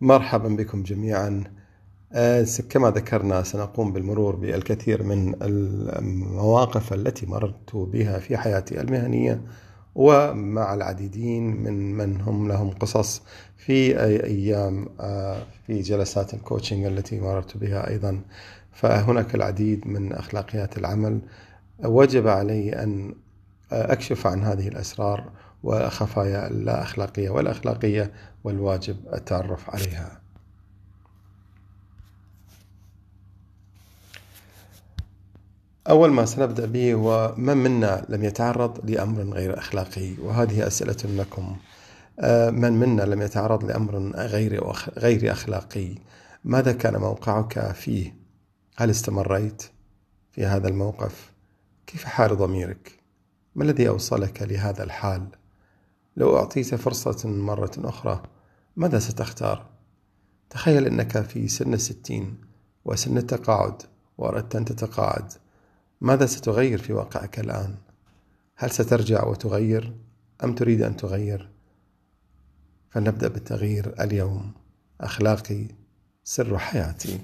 مرحبا بكم جميعا. آه، كما ذكرنا سنقوم بالمرور بالكثير من المواقف التي مررت بها في حياتي المهنية ومع العديدين من من هم لهم قصص في أيام آه، في جلسات الكوتشنج التي مررت بها أيضا. فهناك العديد من أخلاقيات العمل. وجب علي أن أكشف عن هذه الأسرار وخفايا اللا أخلاقية والأخلاقية والواجب التعرف عليها. أول ما سنبدأ به هو من منا لم يتعرض لأمر غير أخلاقي؟ وهذه أسئلة لكم. آه، من منا لم يتعرض لأمر غير غير أخلاقي؟ ماذا كان موقعك فيه؟ هل استمريت في هذا الموقف؟ كيف حال ضميرك؟ ما الذي أوصلك لهذا الحال؟ لو أعطيت فرصة مرة أخرى ماذا ستختار تخيل أنك في سن الستين وسن التقاعد وأردت أن تتقاعد ماذا ستغير في واقعك الآن؟ هل سترجع وتغير أم تريد أن تغير؟ فلنبدأ بالتغيير اليوم أخلاقي سر حياتي